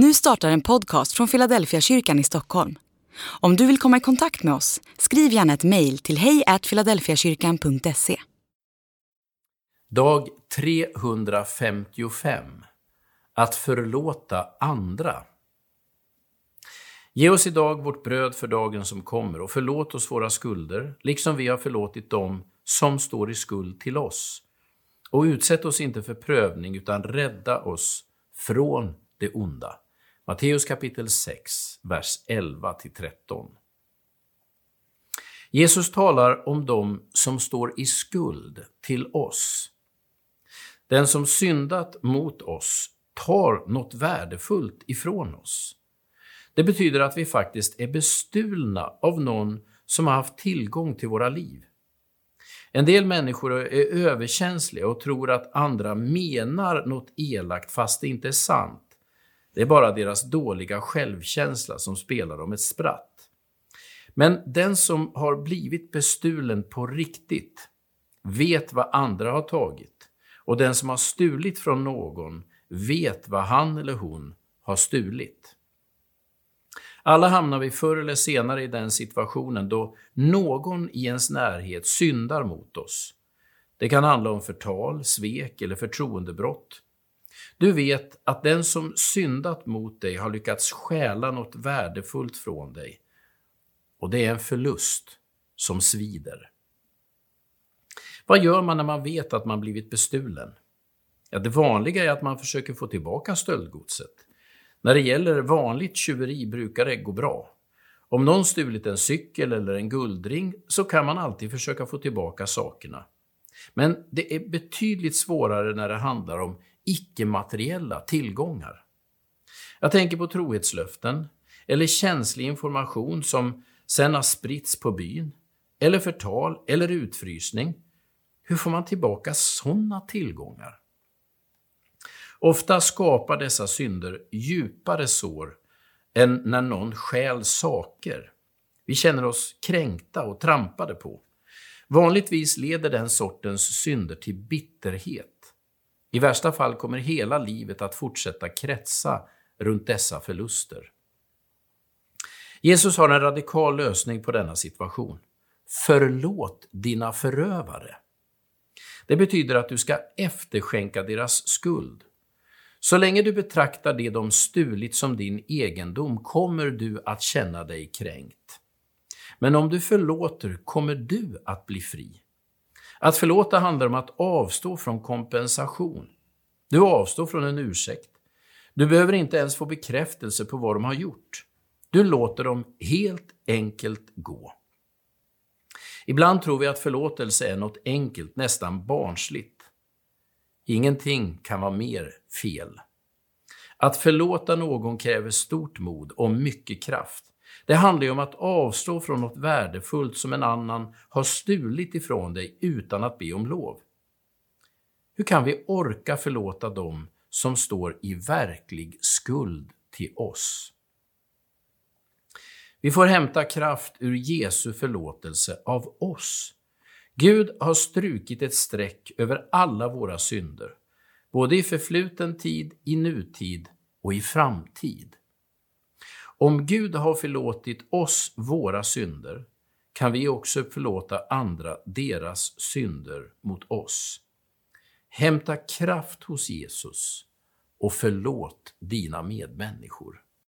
Nu startar en podcast från Philadelphia kyrkan i Stockholm. Om du vill komma i kontakt med oss, skriv gärna ett mejl till hejfiladelfiakyrkan.se. Dag 355. Att förlåta andra. Ge oss idag vårt bröd för dagen som kommer och förlåt oss våra skulder, liksom vi har förlåtit dem som står i skuld till oss. Och utsätt oss inte för prövning, utan rädda oss från det onda. Matteus kapitel 6, vers 11-13. Jesus talar om dem som står i skuld till oss. Den som syndat mot oss tar något värdefullt ifrån oss. Det betyder att vi faktiskt är bestulna av någon som har haft tillgång till våra liv. En del människor är överkänsliga och tror att andra menar något elakt fast det inte är sant. Det är bara deras dåliga självkänsla som spelar dem ett spratt. Men den som har blivit bestulen på riktigt vet vad andra har tagit och den som har stulit från någon vet vad han eller hon har stulit. Alla hamnar vi förr eller senare i den situationen då någon i ens närhet syndar mot oss. Det kan handla om förtal, svek eller förtroendebrott. Du vet att den som syndat mot dig har lyckats stjäla något värdefullt från dig. Och det är en förlust som svider. Vad gör man när man vet att man blivit bestulen? Ja, det vanliga är att man försöker få tillbaka stöldgodset. När det gäller vanligt tjuveri brukar det gå bra. Om någon stulit en cykel eller en guldring så kan man alltid försöka få tillbaka sakerna. Men det är betydligt svårare när det handlar om icke-materiella tillgångar. Jag tänker på trohetslöften eller känslig information som sen har spritts på byn, eller förtal eller utfrysning. Hur får man tillbaka sådana tillgångar? Ofta skapar dessa synder djupare sår än när någon stjäl saker. Vi känner oss kränkta och trampade på. Vanligtvis leder den sortens synder till bitterhet. I värsta fall kommer hela livet att fortsätta kretsa runt dessa förluster. Jesus har en radikal lösning på denna situation. Förlåt dina förövare. Det betyder att du ska efterskänka deras skuld. Så länge du betraktar det de stulit som din egendom kommer du att känna dig kränkt. Men om du förlåter kommer du att bli fri. Att förlåta handlar om att avstå från kompensation. Du avstår från en ursäkt. Du behöver inte ens få bekräftelse på vad de har gjort. Du låter dem helt enkelt gå. Ibland tror vi att förlåtelse är något enkelt, nästan barnsligt. Ingenting kan vara mer fel. Att förlåta någon kräver stort mod och mycket kraft. Det handlar ju om att avstå från något värdefullt som en annan har stulit ifrån dig utan att be om lov. Hur kan vi orka förlåta dem som står i verklig skuld till oss? Vi får hämta kraft ur Jesu förlåtelse av oss. Gud har strukit ett streck över alla våra synder, både i förfluten tid, i nutid och i framtid. Om Gud har förlåtit oss våra synder kan vi också förlåta andra deras synder mot oss. Hämta kraft hos Jesus och förlåt dina medmänniskor.